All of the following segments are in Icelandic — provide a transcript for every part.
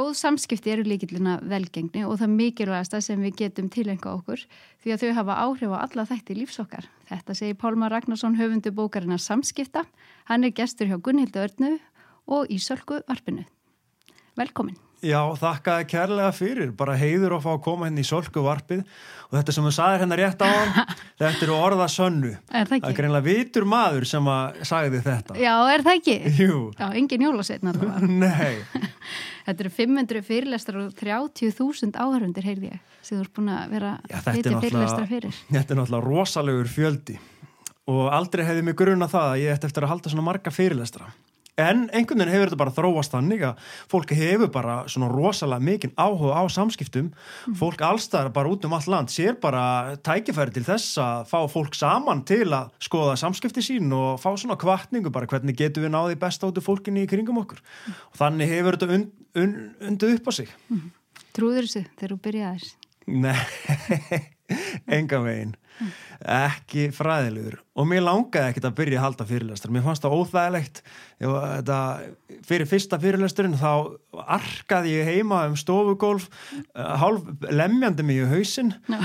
Góð samskipti eru líkillina velgengni og það mikilvægasta sem við getum tilenga okkur því að þau hafa áhrif á alla þætti lífsokkar. Þetta segir Pálmar Ragnarsson höfundu bókarina Samskipta. Hann er gestur hjá Gunnhildu Örnu og í Sölku varpinu. Velkomin. Já, þakkaði kærlega fyrir, bara heiður að fá að koma henni hérna í solku varpið og þetta sem þú sagði hennar rétt á hann, þetta eru orða sönnu. Er það ekki? Það er greinlega vitur maður sem að sagði þetta. Já, er það ekki? Jú. Já, engin jólasetn allavega. Nei. Þetta eru 500 fyrirlestar og 30.000 áhörundir, heyrði ég, sem þú ert búin að vera að er fyrirlestra náttúrulega, fyrir. þetta er náttúrulega rosalegur fjöldi og aldrei hefði mig gruna það að ég ætti eftir að halda svona marga fyrirlestra. En einhvern veginn hefur þetta bara þróast þannig að fólk hefur bara svona rosalega mikinn áhuga á samskiptum. Fólk allstæðar bara út um allt land sér bara tækifæri til þess að fá fólk saman til að skoða samskipti sín og fá svona kvartningu bara hvernig getum við náði best áttu fólkinni í kringum okkur. Og þannig hefur þetta und, und, undið upp á sig. Trúður þessu þegar þú byrjaðir? Nei, enga veginn. Ekki fræðilegur. Og mér langaði ekkert að byrja að halda fyrirlestur. Mér fannst það óþægilegt. Þetta, fyrir fyrsta fyrirlesturinn þá arkaði ég heima um stofugólf uh, hálf lemjandi mig í hausinn. Já.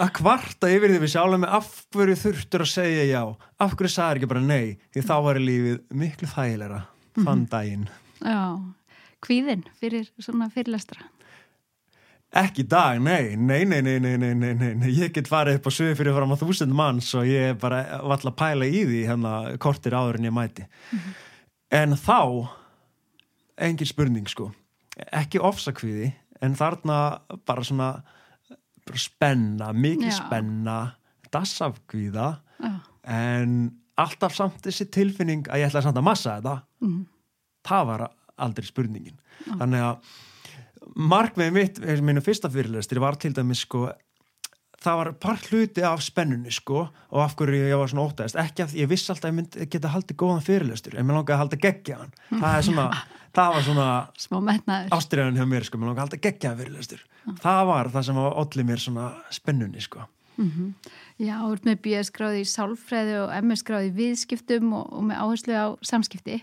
að kvarta yfir því við sjálfum með af hverju þurftur að segja já? Af hverju sagði ekki bara nei? Því þá var lífið miklu þægilegra þann daginn. Já, kvíðin fyrir svona fyrirlestra. Ekki í dag, nei, nei, nei, nei, nei, nei, nei, nei, ég get farið upp á sögu fyrir fram á þúsund manns og ég bara valla að pæla í því hérna kortir áður en ég mæti. En þá, engin spurning sko, ekki ofsakviði, en þarna bara svona bara spenna, mikið Já. spenna, dassafkviða, Já, en alltaf samt þessi tilfinning að ég ætla samt að massa þetta, Mhm. það var aldrei spurningin. Þannig að markmið mitt, mínu fyrsta fyrirlestir var til dæmis sko það var part hluti af spennunni sko og af hverju ég var svona óttæðist ekki að ég vissi alltaf að ég myndi geta haldið góðan fyrirlestur en mér langaði að halda geggja hann það er svona, það var svona ástriðan hjá mér sko, mér langaði að halda geggja hann fyrirlestur. Það var það sem var allir mér svona spennunni sko. Já, þú ert með BS-gráði í sálfræði og MS-gráði í viðskiptum og, og með áherslu á samskipti.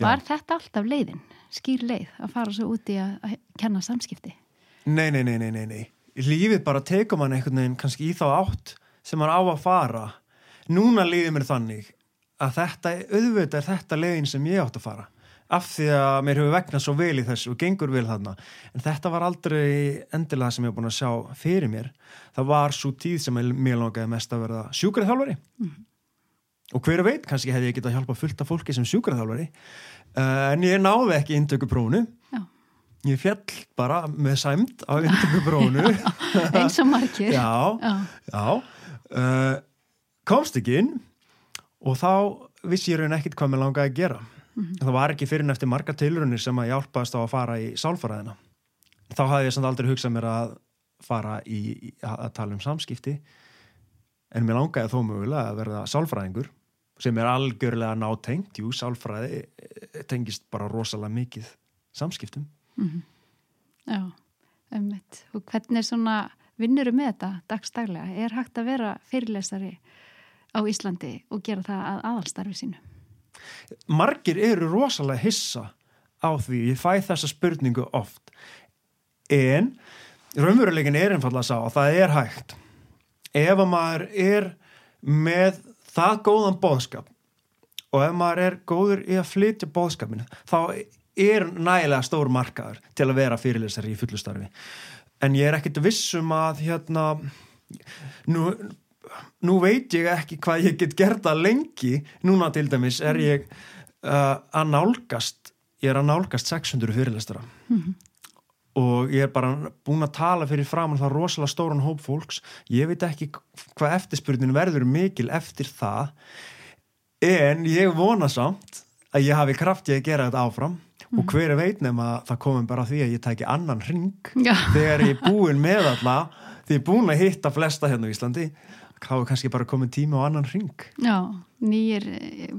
Var þetta alltaf leiðin, skýr leið, að fara svo úti að, kenna samskipti? Nei, nei, nei, nei, nei, nei. Lífið bara tekur mann einhvern veginn kannski í þá átt sem mann á að fara. Núna líður mér þannig að þetta, auðvitað er þetta leiðin sem ég átt að fara. Af því að mér hefur vegnað svo vel í þessu og gengur vel þarna. En þetta var aldrei endilega sem ég hef búin að sjá fyrir mér. Það var svo tíð sem mér langaði mest að verða sjúkraþjálfari. Og hver veit, kannski hefði ég getað hjálpa fullt af fólki sem sjúkraþjálfari. Uh, en ég náði ekki. Já. Ég fjall bara með sæmt á inntökuprófunu. Eins og margir. já, Já. já. Uh, komst ekki inn og þá vissi ég raun ekkit hvað mér langaði að gera. Það var ekki fyrir en eftir marga tilrunir sem að hjálpaðist á að fara í sálfaraðina. Þá hafði ég samt aldrei hugsað mér að fara í, í að tala um samskipti en mér langaði þó mögulega að verða sálfræðingur sem er algjörlega nátengt, jú, sálfræði eh, tengist bara rosalega mikið samskiptum. Já, ummitt. Og hvernig svona vinnurum með þetta dagstaglega? Er hægt að vera fyrirlesari á Íslandi og gera það að aðalstarfi sínu? margir eru rosalega hissa á því, ég fæ þessa spurningu oft en raunveruleikin er einfallega sá að það er hægt ef að maður er með það góðan bóðskap og ef maður er góður í að flytja bóðskapinu þá er nægilega stór markaður til að vera fyrirlesari í fullustarfi en ég er ekkit vissum að hérna nú, nú veit ég ekki hvað ég get gert það lengi. Núna til dæmis er ég uh, að nálgast ég er að nálgast 600 fyrirlestara og ég er bara búin að tala fyrir fram það rosalega stóran hóp fólks. Ég veit ekki hvað eftirspurnin verður mikil eftir það en ég vona samt að ég hafi kraftið að gera þetta áfram. Og hver veit nema það komum bara því að ég tæki annan ring Já. þegar ég er búin með alla því ég er búin að hitta flesta hérna á Íslandi. Þá er kannski bara komin tíma á annan ring Já, nýjir,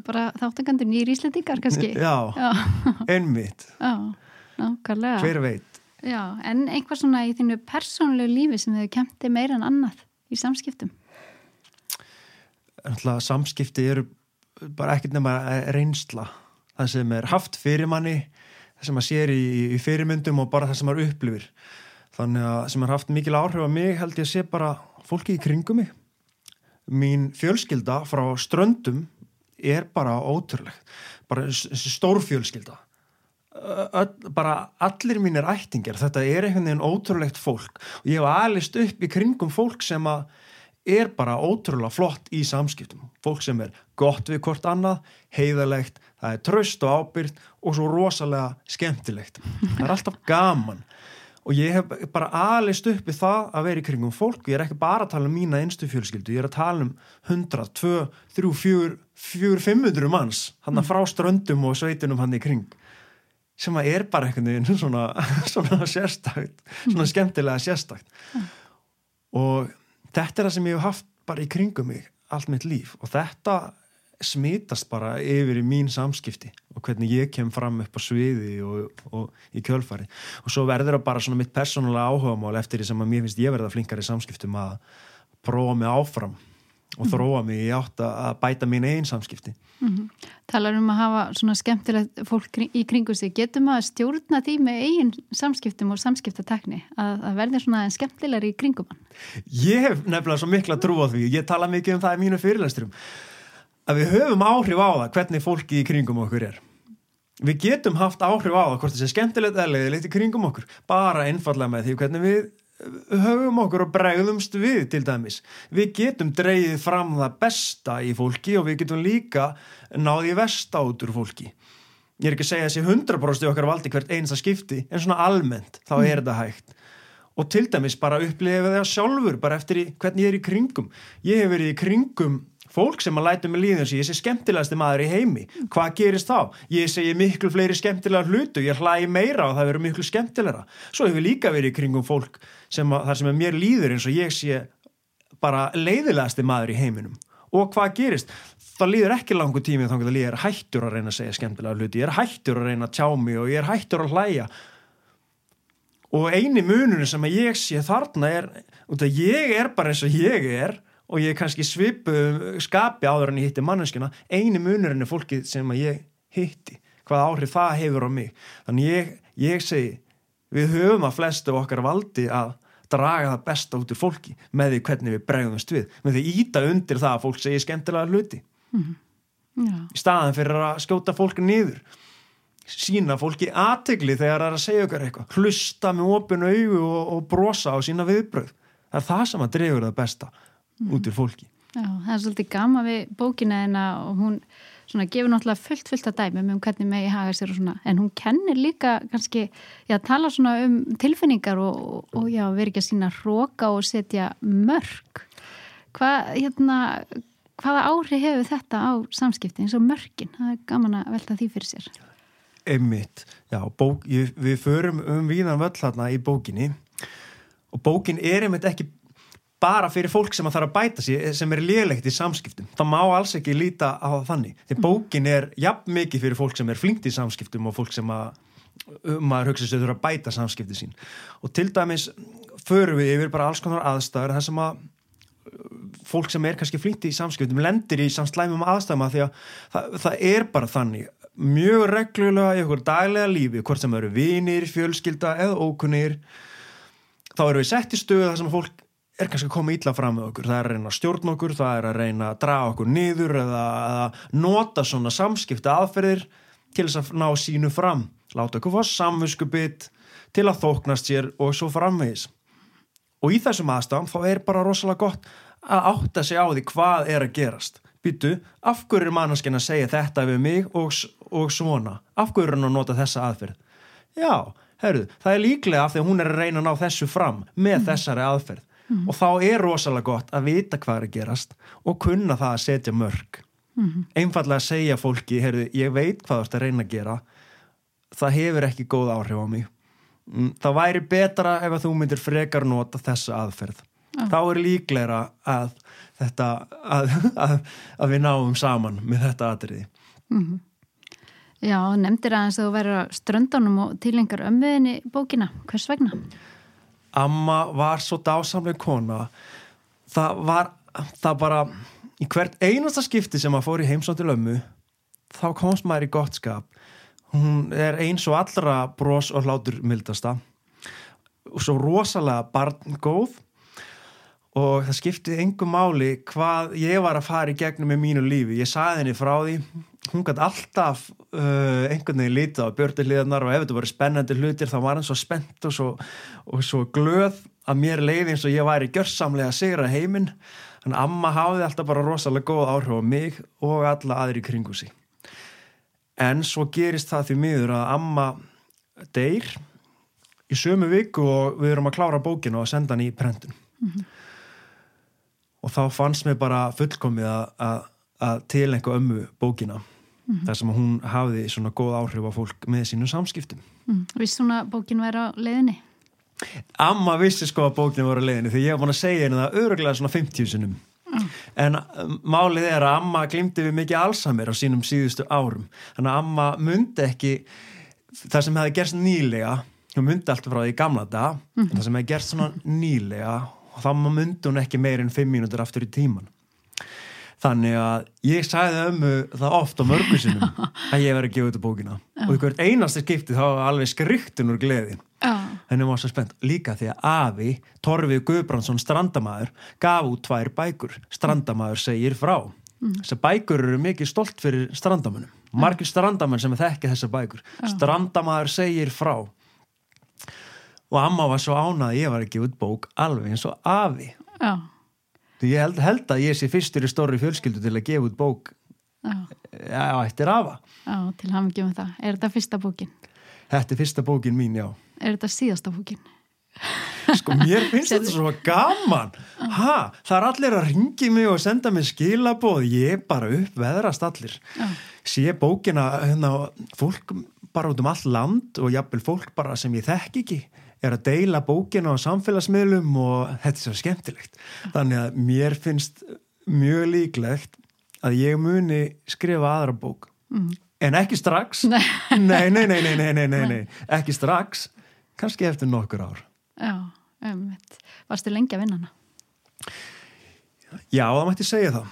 bara þáttangandur nýjir Íslandingar kannski. já, Já, einmitt, já, nákvæmlega. hver veit Já, en einhvað svona í þínu persónulegu lífi sem þau kemti meira en annað í samskiptum. Náttúrulega samskipti eru bara ekkert nema reynsla. Það sem er haft fyrir manni sem maður sér í, í fyrirmyndum og bara það sem maður upplifir. Þannig að sem har haft mikil áhrif á mig held ég að sé bara fólki í kringum mig. Mín fjölskylda frá ströndum er bara ótrúleg. Bara stór fjölskylda Öll, bara allir mínir ættingar þetta er einhvern veginn ótrúlegt fólk. Og ég hef alist upp í kringum fólk sem að er bara ótrúlega flott í samskiptum. Fólk sem er gott við hvort annað heiðalegt, það er tröst og ábyrgt og svo rosalega skemmtilegt. Það er alltaf gaman. Og ég hef bara alist upp í það að vera í kringum fólk, ég er ekki bara að tala um mína einstu fjölskyldu, ég er að tala um 100, 2, 3, 4, 4 500 manns, hann að frá ströndum og sveitunum hann í kring sem að er bara einhvern veginn svona, svona sérstakt, svona skemmtilega sérstakt. Mm. og þetta er það sem ég hef haft bara í kringum mig allt mitt líf. Og þetta smitast bara yfir í mín samskipti og hvernig ég kem fram upp á sviði og, og í kjölfari og svo verður það bara svona mitt persónulega áhugamál eftir því sem að mér finnst ég verða flinkar í samskiptum að prófa mig áfram og þróa mig í átt að bæta mín einn samskipti mm -hmm. Talar um að hafa svona skemmtilegt fólk í kringu sig, getum að stjórna því með eigin samskiptum og samskiptatekni að, að verði svona skemmtilegar í kringum hann? Ég hef nefnilega svo mikla trú á því, ég tala mikið um það í mínu fyrirlesturum að við höfum áhrif á það hvernig fólki í kringum okkur er við getum haft áhrif á það hvort það sé skemmtilegt eða leiðilegt í kringum okkur bara einfallega með því hvernig við höfum okkur og bregðumst við til dæmis. Við getum dreyið fram það besta í fólki og við getum líka náðið vest át úr fólki. Ég er ekki að segja þessi 100% okkar valdi hvert einsta skipti en svona almennt þá er mm. þetta hægt. Og til dæmis bara upplifið það sjálfur bara eftir í, hvernig ég er í kringum. Ég hef verið í kringum fólk sem að læta mig líðan sem ég sé skemmtilegasti maður í heimi hvað gerist þá? Ég segi miklu fleiri skemmtilega hlutu, ég hlægi meira og það verður miklu skemmtilegra svo hefur líka verið kringum fólk sem að, þar sem er mér líður eins og ég sé bara leiðilegasti maður í heiminum og hvað gerist? Það líður ekki langu tími þá að ég er hættur að reyna að segja skemmtilega hluti ég er hættur að reyna að tjá mig og ég er hættur að hlæja og eini mununum sem ég sé þarna er, ég er bara eins og ég er og ég kannski svipu skapi áður en ég hitti manneskina eini munurinn er fólkið sem ég hitti hvað áhrif það hefur á mig. Þannig ég, ég segi við höfum að flestu okkar valdi að draga það besta út úr fólki með því hvernig við bregðumst við. Með því íta undir það að fólk segir skemmtilega hluti. Mm -hmm. í staðan fyrir að skjóta fólk niður. Sína fólki aðtegli þegar það er að segja okkar eitthvað. Hlusta með opinu auðu og, og brosa á sína viðbröð það er það sem að dregur það besta mm. út úr fólki. Já, það er svolítið gama við bókina en hún svona gefur náttúrulega fullt fullt að dæmi um hvernig megi haga sér og svona. En hún kennir líka kannski já, tala svona um tilfinningar og, og já, veri ekki að sína hróka og setja mörg hvað, hérna hvaða ári hefur þetta á samskipti eins og mörgin, það er gaman að velta því fyrir sér. Emmitt, já, bók, ég, við förum um víðan völl hérna í bókinni. Og bókin er einmitt ekki bara fyrir fólk sem að þarf að bæta sér sem er liðlegt í samskiptum. Það má alls ekki líta á þannig. Því mhm. bókin er jafn mikið fyrir fólk sem er flinkt í samskiptum og fólk sem að maður hugsa sér þurfa að bæta samskipti sín. Og til dæmis förum við yfir bara alls konar aðstæður þar sem að fólk sem er kannski flinkt í samskiptum lendir í samslæmum aðstæðum að því að það, það er bara þannig. Mjög reglulega í okkur daglega lífi hvort sem eru vinir, fjölskylda eða ókunnir þá eru við sett í stöðu þar sem fólk er kannski að koma ítla fram með okkur. Það er að reyna að stjórna okkur, það er að reyna að draga okkur niður eða að nota svona samskipta aðferðir til þess að ná sínu fram. Láta okkur fá samvinskubitt til að þóknast sér og svo framvegis. Og í þessum aðstæðum þá er bara rosalega gott að átta sig á því hvað er að gerast. Byttu, af hverju er mannskinn að segja þetta við mig og, og svona? Af hverju er hann að nota þessa aðferð? Já, herru, það er líklega af því að hún er að reyna að ná þessu fram með mm. þessari aðferð mm. og þá er rosalega gott að vita hvað er að gerast og kunna það að setja mörg mm. einfallega að segja fólki heyrðu, ég veit hvað þú ert að reyna að gera það hefur ekki góð áhrif á mig mm, það væri betra ef þú myndir frekar nota þessa aðferð ah. þá er líklegra að þetta að, að, að við náum saman með þetta atriði -hmm. Já, nefndir aðeins að þú verður að ströndunum og tilengar ömmuðinni bókina, hvers vegna? Amma var svo dásamlega kona. Það var það bara í hvert einasta skipti sem maður fór í heimsóttil ömmu þá komst maður í gott skap. Hún er eins og allra bros og hlátur mildasta og svo rosalega barngóð. Og það skiptið engum máli hvað ég var að fara í gegnum með mínu lífi. Ég saði henni frá því, hún gæti alltaf uh, einhvern veginn lítið á björniliðarnar og ef þetta voru spennandi hlutir þá var hann svo spennt og svo, og svo glöð að mér leiði eins og ég væri gjörsamlega að sigra heiminn. Þannig að amma hafði alltaf bara rosalega góð áhrif á mig og alla aðri kringu sig. En svo gerist það því miður að amma deyr í sömu viku og við erum að klára bókinu og senda hann í prentun. Mm -hmm og þá fannst mér bara fullkomið að, að tilenga ömmu bókina mm -hmm. þar sem hún hafði svona góð áhrif á fólk með sínum samskiptum mm. Vist svona bókin væri á leiðinni? Amma vissi sko að bókinu var á leiðinni því ég hef búin að segja henni það öruglega svona 50 sinum mm. en um, málið er að Amma glimti við mikið alsamir á sínum síðustu árum þannig að Amma myndi ekki það sem hefði gerst nýlega hún myndi alltaf frá því gamla dag -hmm. en það sem hefði gerst svona nýlega þá myndi hún ekki meir en fimm mínútur aftur í tíman þannig að ég sagði ömmu það oft á mörgusinum að ég verði að gefa á bókina. Já. og ykkur einasti skipti þá var alveg skriktun úr gleðin henni var svo spennt. Líka því að Afi Torfið Guðbrandsson strandamæður gaf út tvær bækur. Strandamæður segir frá. Mm. þessar bækur eru mikið stolt fyrir strandamænum margir strandamenn sem þekkið þessar bækur. Strandamæður segir frá. Og amma var svo ánað að ég var ekki út bók alveg eins og afi. Já. Ég held, held að ég sé fyrstur í stóri fjölskyldu til að gefa út bók Já, já eftir afa Já, til ekki um það. Er þetta fyrsta bókin? Þetta er fyrsta bókin mín, já Er þetta síðasta bókin? Sko mér finnst þetta svo gaman ha, það er allir að ringi mig og senda mig skilabóð ég er bara upp veðrast allir Já. sé bókina hérna, fólk bara út um all land og jafnvel fólk bara sem ég þekk ekki er að deila bókina á samfélagsmiðlum og þetta er svo skemmtilegt. Þannig að mér finnst mjög líklegt að ég muni skrifa aðra bók. Mm. En ekki strax. Nei. Nei, nei, nei, nei, nei, nei, nei, ekki strax. Kanski eftir nokkur ár. Já, um, varstu lengi að vinna hana? Já, það mætti segja það.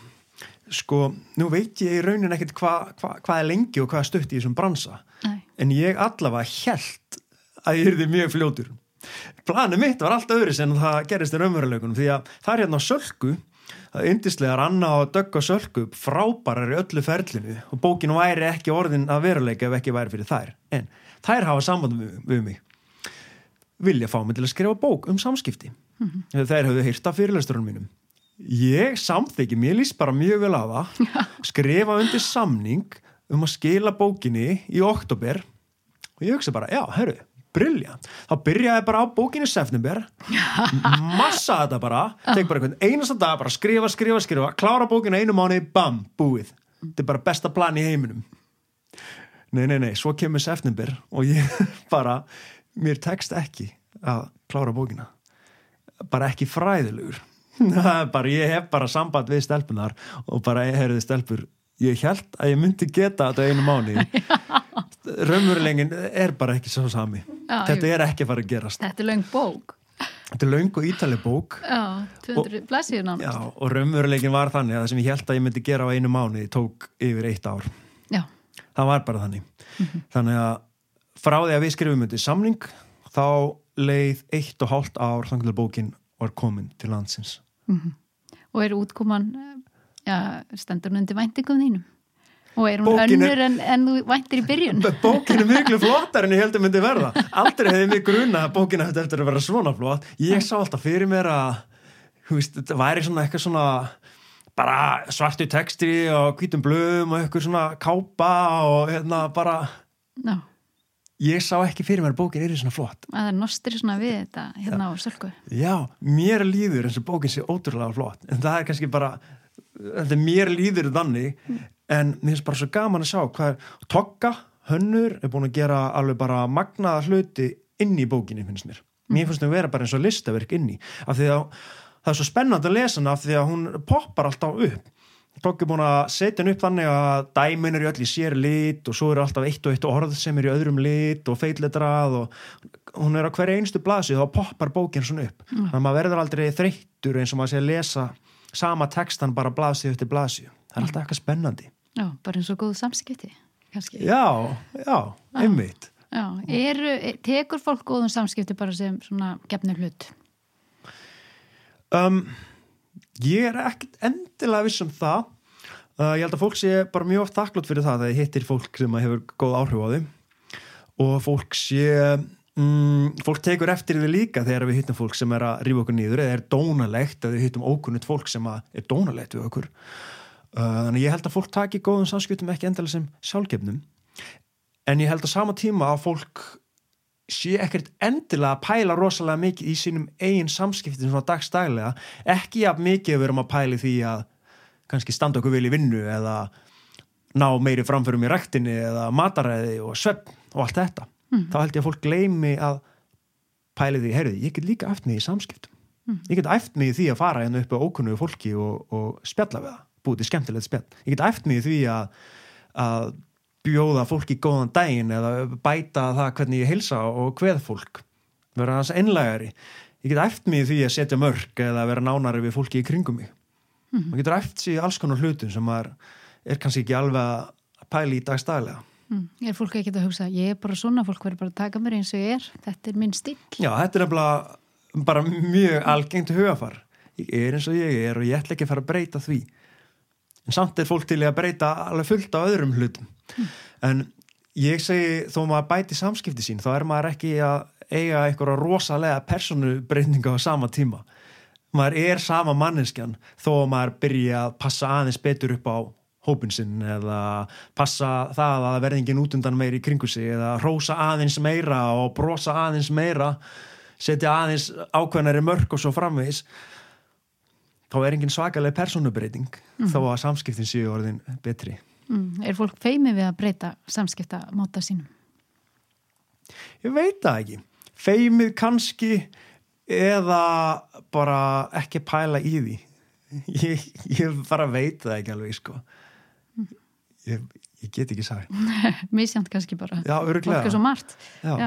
Sko, nú veit ég í raunin ekkert hvað hva, hva er lengi og hvað er stutt í þessum bransa. Nei. En ég allavega held að ég erði mjög fljótur planið mitt var allt öðru sem það gerist í raunveruleikunum því að það er hérna sölku það er yndislegar Anna og Dögg á sölku frábærar í öllu ferlinu og bókinu væri ekki orðin að veruleika ef ekki væri fyrir þær. En þær hafa samband við, við mig. Vilja fá mig til að skrifa bók um samskipti. Mm -hmm. þær hafðu hýrt af fyrirlesturunum mínum. Ég samþyggi, mér líst bara mjög vel það skrifa undir samning um að skila bókinni í oktober og ég hugsa bara, já, herru brilljant, þá byrjaði bara á bókinu Sefnumber, massa þetta bara, tek bara einhvern einasta dag bara skrifa, skrifa, skrifa, klára bókinu einu mánu, bam, búið. Þetta er bara besta plan í heiminum. Nei, nei, nei, svo kemur Sefnumber og ég bara mér tekst ekki að klára bókina. Bara ekki fræðilegur. Bara ég hef bara samband við stelpunar og bara ég heyrði stelpur ég held að ég myndi geta þetta einu mánu raunverulegin er bara ekki svo sami Já, þetta er ekki að fara að gerast. Þetta er laung bók. Þetta er laung og ítali bók Já, 200 blæsir nánast. Já, og raunverulegin var þannig að það sem ég held að ég myndi gera á einu mánu tók yfir eitt ár. Já. Það var bara þannig. Mm -hmm. Þannig að frá því að við skrifum undir samling þá leið eitt og hálft ár þannig að bókin var komin til landsins. Mm -hmm. Og er útkoman ja, stendur hún undir væntingum þínum? Og er hún Bókin önnur en, en þú væntir í byrjun? Bókin er miklu flottar en ég held að myndi verða. Aldrei hefði mig gruna að bókin eftir, eftir að vera svona flott. Ég sá alltaf fyrir mér að veist, þetta væri svona eitthvað svona bara svartu texti og hvítum blöðum og eitthvað svona kápa og hérna bara no. ég sá ekki fyrir mér að bókin er svona flott. Það er nostri svona við þetta hérna Já. á sölku. Já, mér líður eins og bókin sé ótrúlega flott en það er kannski bara þetta mér líður þannig mm en mér finnst bara svo gaman að sjá hvað Tokka, hönnur, er búin að gera alveg bara magnaða hluti inn í bókinni finnst mér. Mér finnst það að vera bara eins og listaverk inn í, af því að það er svo spennand að lesa hana af því að hún poppar alltaf upp. Tokka er búin að setja henn upp þannig að dæmin er í öll í sér lit og svo er alltaf eitt og eitt orð sem er í öðrum lit og feitletrað og hún er á hverja einstu blasi þá poppar bókin svona upp. Mm. Þannig að maður verður aldrei þreyttur eins og maður sé að lesa sama textan bara blasi eftir blasi. Það er alltaf eitthvað spennandi. Já, bara eins og góð samskipti. kannski. Já, já, einmitt. Já, eru, tekur fólk góðum samskipti bara sem svona gefnir hlut? Um, ég er ekkert endilega viss um það. Uh, ég held að fólk sé bara mjög oft þakklátt fyrir það þegar hittir fólk sem hefur góð áhrif á þau og fólk sé mm, fólk tekur eftir því líka þegar við hittum fólk sem er að rífa okkur nýður eða er dónalegt eða við hittum ókunnit fólk sem er dónalegt við okkur uh, þannig ég held að fólk taki góðum samskiptum ekki endilega sem sjálfgefnum en ég held að sama tíma að fólk sé ekkert endilega að pæla rosalega mikið í sínum eigin samskiptin svona dagstælega, ekki að mikið við erum að pæli því að kannski standa okkur vel í vinnu eða ná meiri framförum í rektinni eða mataræði og svepp og allt þetta. Mm. Þá held ég að fólk gleymi að pæli því, heyrði, ég get líka mig í samskiptum. Mm. Ég get mig í því að fara hérna upp á ókunnugu fólki og, og spjalla við það, búið til skemmtilegt spjall. Ég get eftir mig því að, að bjóða fólki góðan daginn eða bæta það hvernig ég hilsa og hveð fólk vera hans einlægari. Ég get eftir mig því að setja mörg eða vera nánari við fólki í kringum mig. Mm -hmm. maður getur eftir sig alls konar hlutum sem maður er kannski ekki alveg að pæli í dagstæðilega mm. Er fólk ekki að hugsa, ég er bara svona fólk verður bara að taka mér eins og ég er. Þetta er minn stíl Já, þetta er bara, bara mjög algengt hugafar ég er eins og ég er og ég ætla ekki að fara að breyta því en samt er fólk til að breyta alveg fullt á öðrum hlutum mm. en ég segi þó maður bæti samskipti sín þá er maður ekki að eiga einhverja rosalega personubreyninga á sama tíma maður er sama manneskjan þó maður byrja að passa aðeins betur upp á hópinsinn eða passa það að verðingin út undan meiri í kringu sig eða rósa aðeins meira og brosa aðeins meira setja aðeins ákveðnari mörg og svo framvegis þá er engin svakalega personubreiting mm. þá að samskiptin séu orðin betri. Mm. Er fólk feimið við að breyta samskipta móta sínum? Ég veit það ekki. Feimið kannski eða bara ekki pæla í því. Ég, ég bara veit það ekki alveg sko. Ég, ég get ekki sæl. Mísjönd kannski bara. Já, öruglega. Já.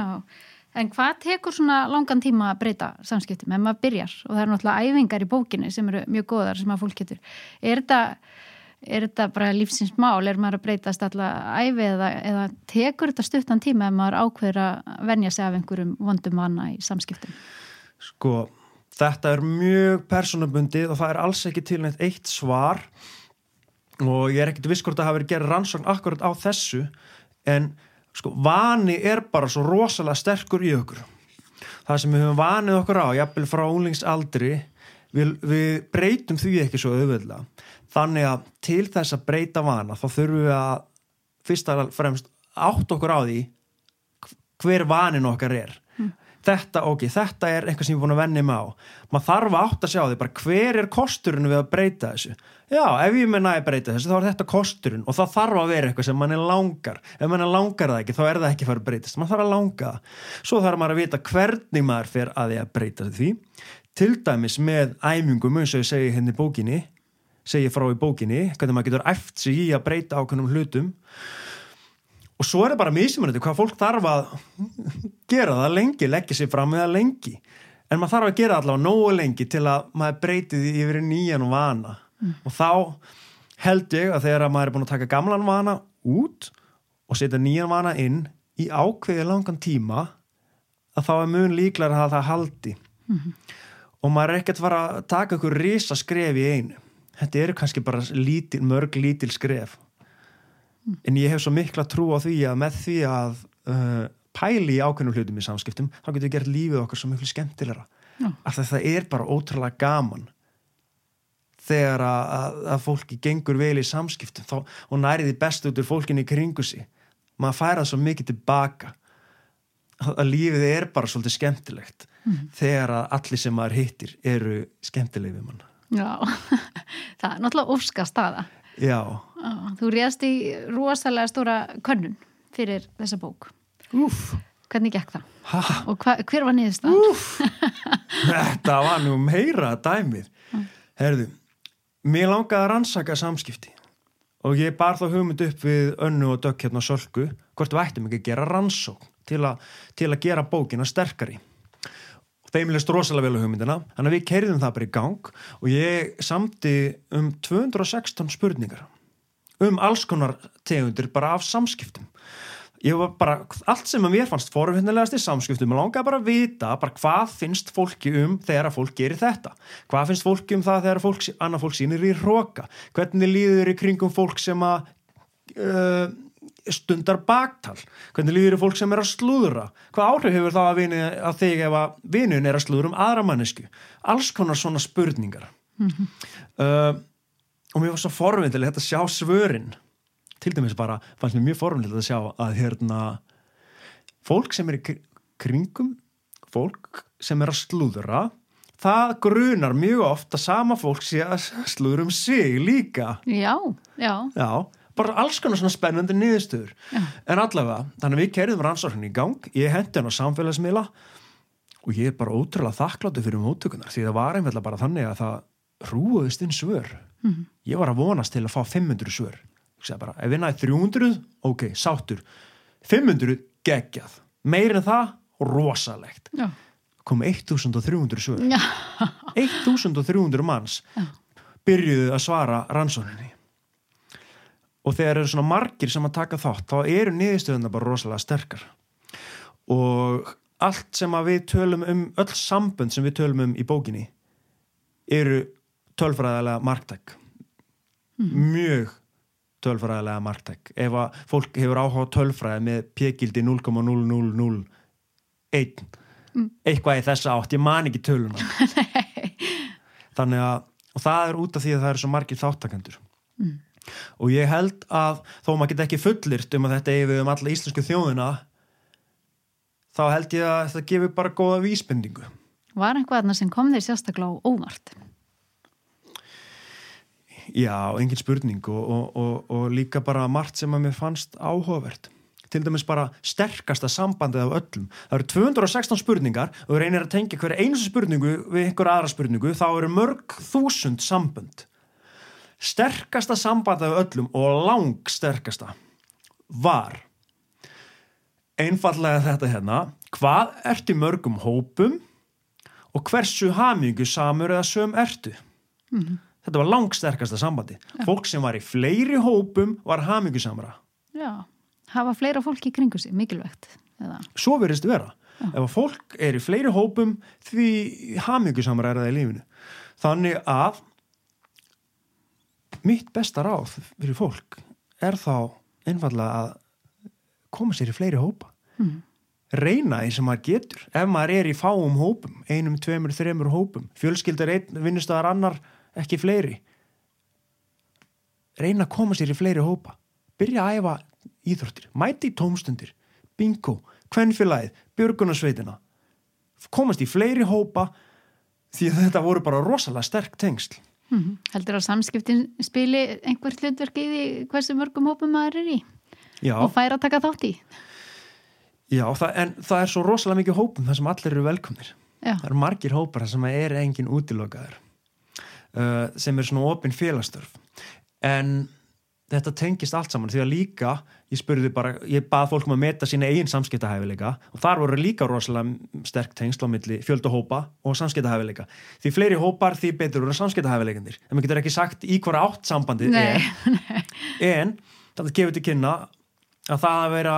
En hvað tekur svona langan tíma að breyta samskiptum ef maður byrjar og það eru náttúrulega æfingar í bókinni sem eru mjög góðar sem að fólk getur. Er þetta, er þetta bara lífsins mál? Er maður að breytast alltaf æfi eða, eða tekur þetta stuttan tíma ef maður ákveður að venja sig af einhverjum vondum vana í samskiptum? Sko, þetta er mjög personabundið og það er alls ekki til neitt eitt svar og ég er ekkert viss hvort að hafa verið gerð rannsókn akkurat á þessu en sko, vani er bara svo rosalega sterkur í okkur. Það sem við höfum vanið okkur á jafnvel frá úlingsaldri við, við breytum því ekki svo auðvöldlega þannig að til þess að breyta vana þá þurfum við að fyrst og fremst átt okkur á því hver vanin okkar er þetta, ok, þetta er eitthvað sem ég er búin að venni mig á. Maður þarf að átt að sjá því bara hver er kosturinn við að breyta þessu? Já, ef ég menna að breyta þessu þá er þetta kosturinn og það þarf að vera eitthvað sem mann er langar. Ef mann er langar það ekki, þá er það ekki að fara að breytast. Maður þarf að langa það, svo þarf maður að vita hvernig maður fer að því að breyta því. Til dæmis með æmjungum eins og ég segi henni hérna bókinni segi frá í bókinni, hvernig maður getur eftir sig í að breyta ákveðnum hlutum. Og svo er það bara mísimunandi hvað fólk þarf að gera það lengi, leggja sér fram með það lengi en maður þarf að gera allavega nógu lengi til að maður breyti því yfir nýjan vana mm. og þá held ég að þegar maður er búin að taka gamlan vana út og setja nýjan vana inn í ákveði langan tíma að þá er mun líklar að það haldi mm -hmm. og maður er ekkert að fara að taka einhver risa skref í einu þetta eru kannski bara lítil, mörg lítil skref mm. en ég hef svo mikla trú á því að með því að uh, pæli í ákveðnum hlutum í samskiptum þá getur við gert lífið okkar svo miklu skemmtilegra. Af því það er bara ótrúlega gaman þegar að, að, að fólki gengur vel í samskiptum þá, og næriði best út úr fólkinni í kringu sig. Maður færað svo mikið tilbaka. Að lífið er bara svolítið skemmtilegt mm. þegar að allir sem maður hittir eru skemmtilegi við manna Já, það er náttúrulega óska staða. Já Þú réðst í rosalega stóra könnun fyrir þessa bók Úf. Hvernig gekk það? Ha? Og hva, hver var niðurst það? Þetta var nú meira dæmið. Herðu, mér langaði að rannsaka samskipti og ég bar þá hugmynd upp við önnu og dökk hérna sölku hvort við ættum ekki að gera rannsók til, a, til að gera bókina sterkari. Þeim leist rosalega vel á hugmyndina, þannig að við kerðum það bara í gang og ég samti um 216 spurningar um alls konar tegundir bara af samskiptum ég var bara, allt sem að mér fannst forfinnilegast í samskiptum, ég langaði bara að vita bara hvað finnst fólki um þegar að fólk gerir þetta, hvað finnst fólki um það þegar fólk, annað fólk sínir í róka hvernig líður í kringum fólk sem að uh, stundar baktal, hvernig líður í fólk sem er að slúðra, hvað áhrif hefur það að, vini, að þig ef að vinun er að slúðra um aðra mannesku, alls konar svona spurningar. Mm -hmm. uh, og mér var svo forfinnileg þetta sjá svörin til dæmis bara fannst mér mjög formilegt að sjá að hérna fólk sem er í kringum fólk sem er að slúðra það grunar mjög oft að sama fólk sé að slúður um sig líka. Já, já, já bara alls konar svona spennandi niðurstöður. En allavega, þannig að við kerðum rannsóknin í gang ég hendi hann á samfélagsmiðla og ég er bara ótrúlega þakkláttu fyrir móttökunar því það var einfellega bara þannig að það rúðist inn svör. Mm -hmm. ég var að vonast til að fá 500 svör bara, ef við næðum 300, ok, sáttur. 500, geggjað. Meirinn það, rosalegt. Já. kom 1300 svör. 1300 manns Já. byrjuðu að svara rannsóninni og þegar eru svona margir sem að taka þátt þá eru niðurstöðuna bara rosalega sterkar. Og allt sem að við tölum um öll sambund sem við tölum um í bókinni eru tölfræðilega marktæk. Mm. mjög tölfræðilega marktæk ef að fólk hefur áhuga tölfræði með pjegildi 0,0001 mm. eitthvað í þessa átt, ég man ekki töluna þannig að og það er út af því að það eru svo margir þáttakendur mm. og ég held að þó maður get ekki fullirt um að þetta er við um alla íslensku þjóðina þá held ég að þetta gefur bara góða vísbendingu Var einhvað sem kom þér sérstaklega óvart? Já, engin spurning og, og, og, og líka bara margt sem að mér fannst áhugavert. Til dæmis bara sterkasta sambandið af öllum. Það eru 216 spurningar og reynir að tengja hverja eins spurningu við einhver aðra spurningu, þá eru mörg þúsund sambund. Sterkasta sambandið af öllum og lang sterkasta var einfallega þetta hérna, hvað ertu mörgum hópum og hversu hamingu samur eða söm ertu? Mm þetta var langsterkasta sambandi Já. fólk sem var í fleiri hópum var hamingusamra Já, hafa fleira fólk í kringu sig, mikilvægt eða? Svo verðist vera Já. ef fólk er í fleiri hópum því hamingusamra er það í lífinu þannig að mitt besta ráð fyrir fólk er þá einfallega að koma sér í fleiri hópa mm. reyna eins og maður getur ef maður er í fáum hópum einum, tveimur, þreimur hópum fjölskyldar einn, vinnustöðar annar ekki fleiri. Reyna að koma sér í fleiri hópa. Byrja að æfa íþróttir mæti í tómstundir, bingo kvennfélagið, björgunarsveitina. Komast í fleiri hópa því að þetta voru bara rosalega sterk tengsl. Mm -hmm. Heldur að samskiptin spili einhvert hlutverkið í hversu mörgum hópum maður er í Já. og fær að taka þátt í? Já, það, en það er svo rosalega mikið hópum þar sem allir eru velkomnir. Já. það eru margir hópar sem er engin útilokaður uh, sem er svona ofinn félagstörf. En þetta tengist allt saman því að líka ég spurði bara, ég bað fólkum að meta sína eigin samskiptahæfileika og þar voru líka rosalega sterk tengsl á milli fjöldahópa og samskiptahæfileika. Því fleiri hópar því betur eru samskiptahæfileikandir en maður getur ekki sagt í hverja átt sambandið er. en þetta gefur til kynna að það að vera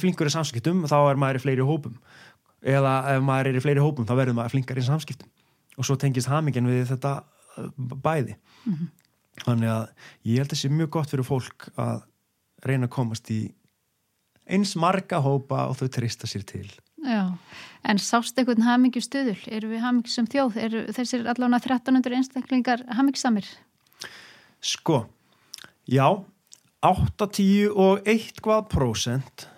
flinkur í samskiptum þá er maður í fleiri hópum. Eða ef maður er í fleiri hópum þá verður maður flinkar í samskiptum. Og svo tengist hamingin við þetta bæði mm -hmm. þannig að ég held að það sé mjög gott fyrir fólk að reyna að komast í eins marga hópa og þau trista sér til Já, en sást einhvern hamingjum stöðul eru við hamingjum sem þjóð eru þessir allavega 1300 einstaklingar hamingsamir? Sko já 8-10 og 1 prosent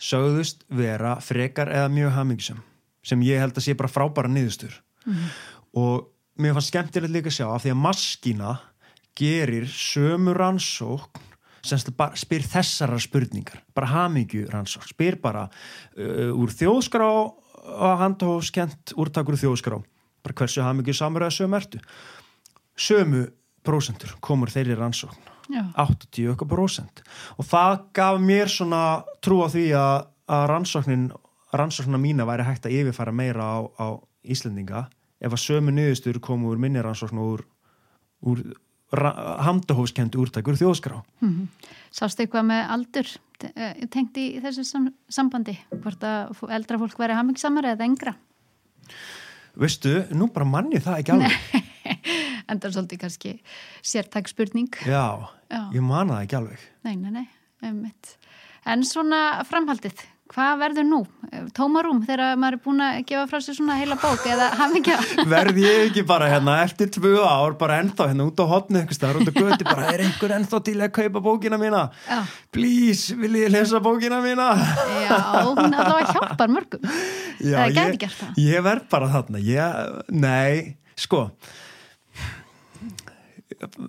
sögðust vera frekar eða mjög hamingjum sem ég held að sé bara frábæra niðurstur mm -hmm. og mér fannst skemmtilegt líka að sjá af því að maskína gerir sömu rannsókn sem spyr þessara spurningar bara hamingju rannsókn spyr bara uh, úr þjóðskrá að handhófskent úrtakur þjóðskrá bara hversu hamingju samur eða sömu ertu. Sömu prósentur komur þeirri rannsókn 80% og það gaf mér svona trú á því að, að rannsóknin rannsóknina mína væri hægt að yfirfæra meira á, á Íslendinga ef að sömu niðurstur komu úr minniransókn og úr, úr handahófskend úrtakur þjóðskrá. Mm. Sástu eitthvað með aldur eh, tengt í þessu sam sambandi? Hvort að eldra fólk veri hamingsamar eða engra? Veistu, nú bara manni það ekki alveg. Endar svolítið kannski sértak spurning. Já, Já, ég manna það ekki alveg. Nei, nei, nei, einmitt. En svona framhaldið, hvað verður nú? Tómarúm þegar maður er búin að gefa frá sér svona heila bók eða hafingja? Verð ég ekki bara hérna eftir tvö ár bara ennþá hérna út á hotnu ykkur staðar út á göti bara er einhver ennþá til að kaupa bókina mína? Já. Please, vil ég lesa bókina mína? Já, hún allavega hjálpar mörgum. Já, það gæti gert það. Ég verð bara þarna, ég, nei, sko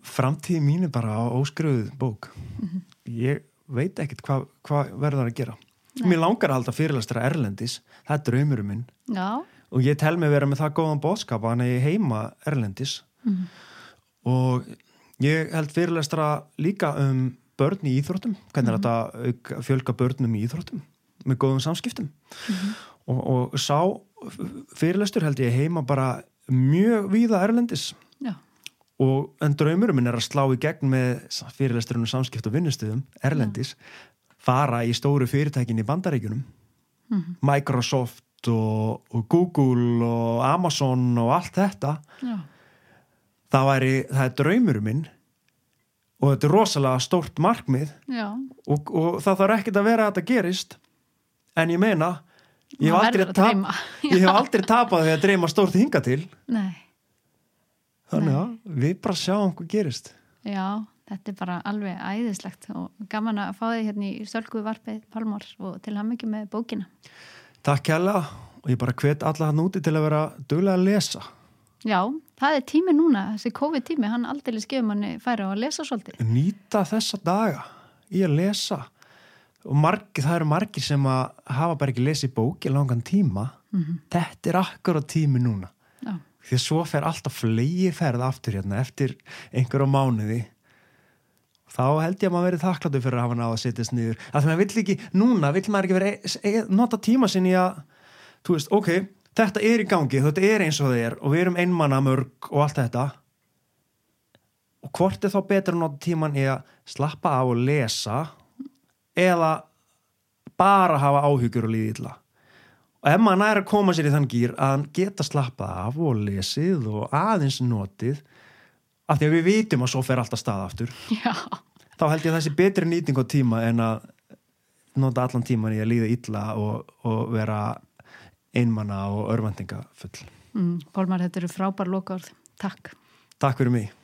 framtíði mín er bara á óskruðu bók. -hmm. Ég veit ekkert hvað hva verður að gera Nei. mér langar að halda fyrirlastra Erlendis það er draumurum minn Já. og ég tel mig vera með það góðan bóðskap að hann er heima Erlendis mm. og ég held fyrirlastra líka um börn í íþróttum hvernig mm. þetta fjölga börnum í íþróttum með góðum samskiptum mm. og, og sá fyrirlastur held ég heima bara mjög víða Erlendis Já og en draumurum minn er að slá í gegn með fyrirlesturinn og samskipt og vinnustuðum Erlendis, ja. Fara í stóru fyrirtækin í bandaríkunum mm -hmm. Microsoft og, og Google og Amazon og allt þetta. Ja. það væri, það er draumurum minn og þetta er rosalega stórt markmið og, og það þarf ekkert að vera að þetta gerist. En ég meina ég hef aldrei, tap, ég hef aldrei tapað því að dreyma stórt hinga til. Nei. Þannig að við bara sjáum hvað gerist. Já, þetta er bara alveg æðislegt og gaman að fá þig hérna í Sölgu Varpið Palmór og til ham ekki með bókina. Takk kæla og ég bara hvet alla hann úti til að vera dögulega að lesa. Já, það er tími núna, þessi COVID-tími, hann aldrei skefur manni færa á að lesa svolítið. Nýta þessa daga í að lesa og margir, það eru margir sem að hafa bara ekki lesið bóki langan tíma. Mm -hmm. Þetta er akkur á tími núna. Já því að svo fer alltaf flegi ferð aftur hérna eftir einhverju mánuði þá held ég að maður verið þakkláttu fyrir að hafa náða að setjast niður. Að það vill ekki, núna vill maður ekki vera e, e, nota tíma sinni að þú veist, ok, þetta er í gangi þetta er eins og það er og við erum einmanna mörg og allt þetta. Og hvort er þá betur að nota tíman í að slappa á og lesa eða bara hafa áhugjur og líði illa? Og ef maður næri að koma sér í þann gýr að hann geta slappað af og lesið og aðeins notið af því að við vitum að svo fer alltaf stað aftur. Já. þá held ég að þessi betri nýting á tíma en að nota allan tíman í að líða illa og, og vera einmanna og örvendinga full mm, Pólmar, þetta eru frábær lokaord Takk. Takk fyrir mig